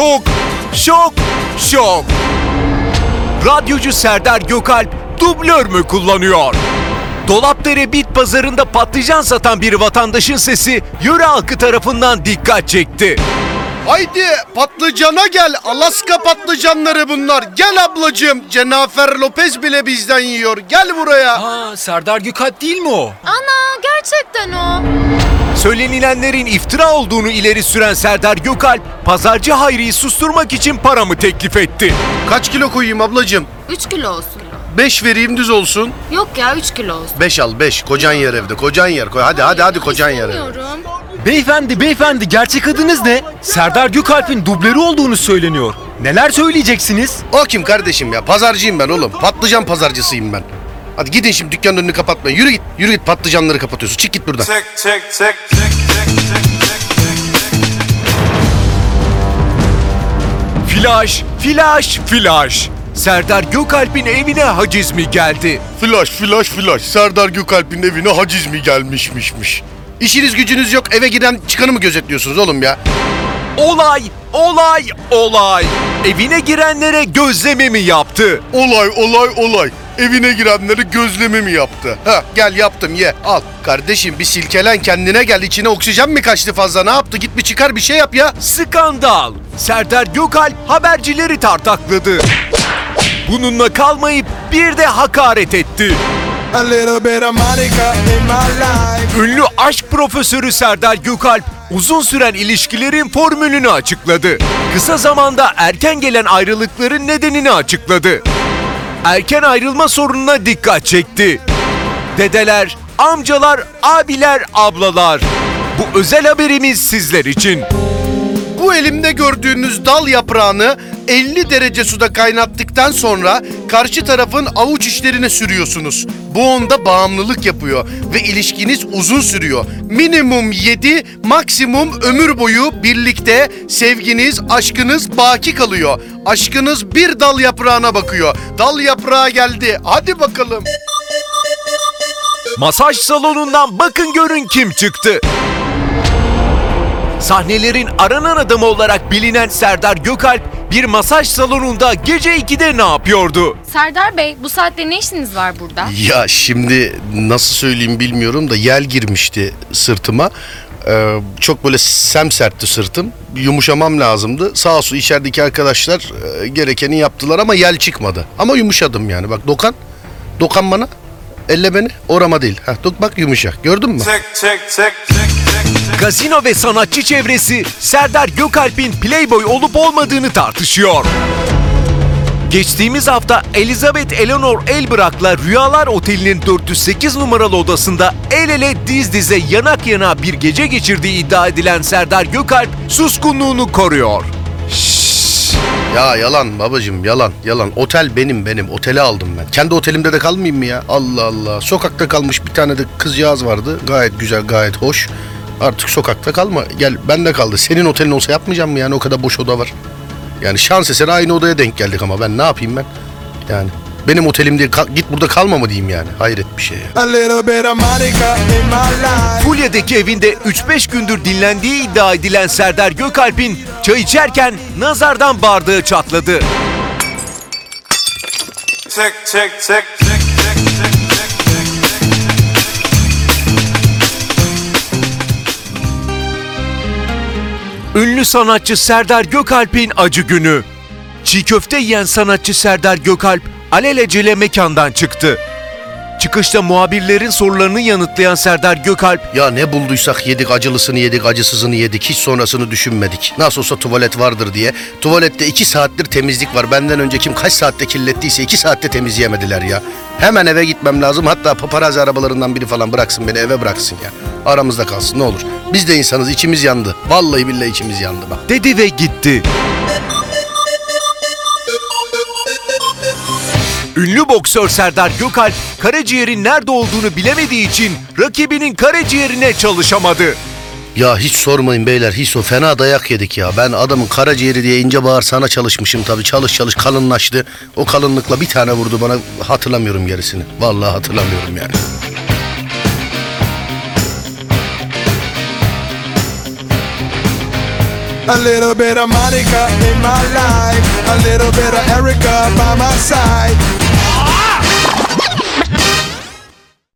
Şok, şok, şok. Radyocu Serdar Gökalp dublör mü kullanıyor? Dolapdere bit pazarında patlıcan satan bir vatandaşın sesi yöre halkı tarafından dikkat çekti. Haydi patlıcana gel. Alaska patlıcanları bunlar. Gel ablacığım. Cenafer Lopez bile bizden yiyor. Gel buraya. Aa Serdar Gökalp değil mi o? Ana gerçekten o. Söylenilenlerin iftira olduğunu ileri süren Serdar Gökalp, pazarcı Hayri'yi susturmak için paramı teklif etti. Kaç kilo koyayım ablacığım? 3 kilo olsun. 5 vereyim düz olsun. Yok ya 3 kilo olsun. 5 al 5. Kocan yer evde. Kocan yer. Koy. Hadi hadi hadi kocan yer evde. Beyefendi beyefendi gerçek adınız ne? Serdar Gökalp'in dublörü olduğunu söyleniyor. Neler söyleyeceksiniz? O kim kardeşim ya? Pazarcıyım ben oğlum. Patlıcan pazarcısıyım ben. Hadi gidin şimdi dükkanın önünü kapatmayın. Yürü git. Yürü git patlıcanları kapatıyorsun. Çık git buradan. Check, check, check, check, check, check. Flash, flash, flash. Serdar Gökalp'in evine haciz mi geldi? Flash flash flash. Serdar Gökalp'in evine haciz mi gelmişmişmiş. İşiniz gücünüz yok. Eve giren çıkanı mı gözetliyorsunuz oğlum ya? Olay, olay, olay. Evine girenlere gözleme mi yaptı? Olay olay olay. Evine girenleri gözleme mi yaptı? Ha gel yaptım ye al. Kardeşim bir silkelen kendine gel. İçine oksijen mi kaçtı fazla ne yaptı? Git bir çıkar bir şey yap ya. Skandal. Serdar Gökalp habercileri tartakladı. Bununla kalmayıp bir de hakaret etti. A little bit of Monica in my life. Ünlü aşk profesörü Serdar Gökalp uzun süren ilişkilerin formülünü açıkladı. Kısa zamanda erken gelen ayrılıkların nedenini açıkladı. Erken ayrılma sorununa dikkat çekti. Dedeler, amcalar, abiler, ablalar. Bu özel haberimiz sizler için. Bu elimde gördüğünüz dal yaprağını 50 derece suda kaynattıktan sonra karşı tarafın avuç içlerine sürüyorsunuz. Bu onda bağımlılık yapıyor ve ilişkiniz uzun sürüyor. Minimum 7, maksimum ömür boyu birlikte sevginiz, aşkınız baki kalıyor. Aşkınız bir dal yaprağına bakıyor. Dal yaprağı geldi. Hadi bakalım. Masaj salonundan bakın görün kim çıktı. Sahnelerin aranan adamı olarak bilinen Serdar Gökalp bir masaj salonunda gece 2'de ne yapıyordu? Serdar Bey bu saatte ne işiniz var burada? Ya şimdi nasıl söyleyeyim bilmiyorum da yel girmişti sırtıma. Ee, çok böyle semsertti sırtım. Yumuşamam lazımdı. Sağ olsun içerideki arkadaşlar e, gerekeni yaptılar ama yel çıkmadı. Ama yumuşadım yani. Bak dokan. Dokan bana. Elle beni. Orama değil. Ha, dok bak yumuşak. Gördün mü? Check, check, check, check. Gazino ve sanatçı çevresi Serdar Gökalp'in playboy olup olmadığını tartışıyor. Geçtiğimiz hafta Elizabeth Eleanor Elbrak'la Rüyalar Oteli'nin 408 numaralı odasında el ele diz dize yanak yana bir gece geçirdiği iddia edilen Serdar Gökalp suskunluğunu koruyor. Ya yalan babacığım yalan yalan. Otel benim benim. Oteli aldım ben. Kendi otelimde de kalmayayım mı ya? Allah Allah. Sokakta kalmış bir tane de kızcağız vardı. Gayet güzel gayet hoş. Artık sokakta kalma. Gel bende kaldı. Senin otelin olsa yapmayacağım mı yani? O kadar boş oda var. Yani şans eseri aynı odaya denk geldik ama ben ne yapayım ben? Yani benim otelim değil. kal- git burada kalma mı diyeyim yani? Hayret bir şey ya. Fulya'daki evinde 3-5 gündür dinlendiği iddia edilen Serdar Gökalp'in çay içerken nazardan bardağı çatladı. Check, check, check, check, check, check, Ünlü sanatçı Serdar Gökalp'in acı günü. Çiğ köfte yiyen sanatçı Serdar Gökalp alelacele mekandan çıktı. Çıkışta muhabirlerin sorularını yanıtlayan Serdar Gökalp Ya ne bulduysak yedik acılısını yedik acısızını yedik hiç sonrasını düşünmedik. Nasıl olsa tuvalet vardır diye. Tuvalette iki saattir temizlik var. Benden önce kim kaç saatte kirlettiyse iki saatte temizleyemediler ya. Hemen eve gitmem lazım. Hatta paparazzi arabalarından biri falan bıraksın beni eve bıraksın ya. Aramızda kalsın ne olur. Biz de insanız içimiz yandı. Vallahi billahi içimiz yandı bak. dedi ve gitti. Ünlü boksör Serdar Gökalp karaciğerin nerede olduğunu bilemediği için rakibinin karaciğerine çalışamadı. Ya hiç sormayın beyler hiç o fena dayak yedik ya. Ben adamın karaciğeri diye ince bağırsağına çalışmışım tabii. Çalış çalış kalınlaştı. O kalınlıkla bir tane vurdu bana hatırlamıyorum gerisini. Vallahi hatırlamıyorum yani. A little bit of Monica in my life. A little bit of Erica by my side.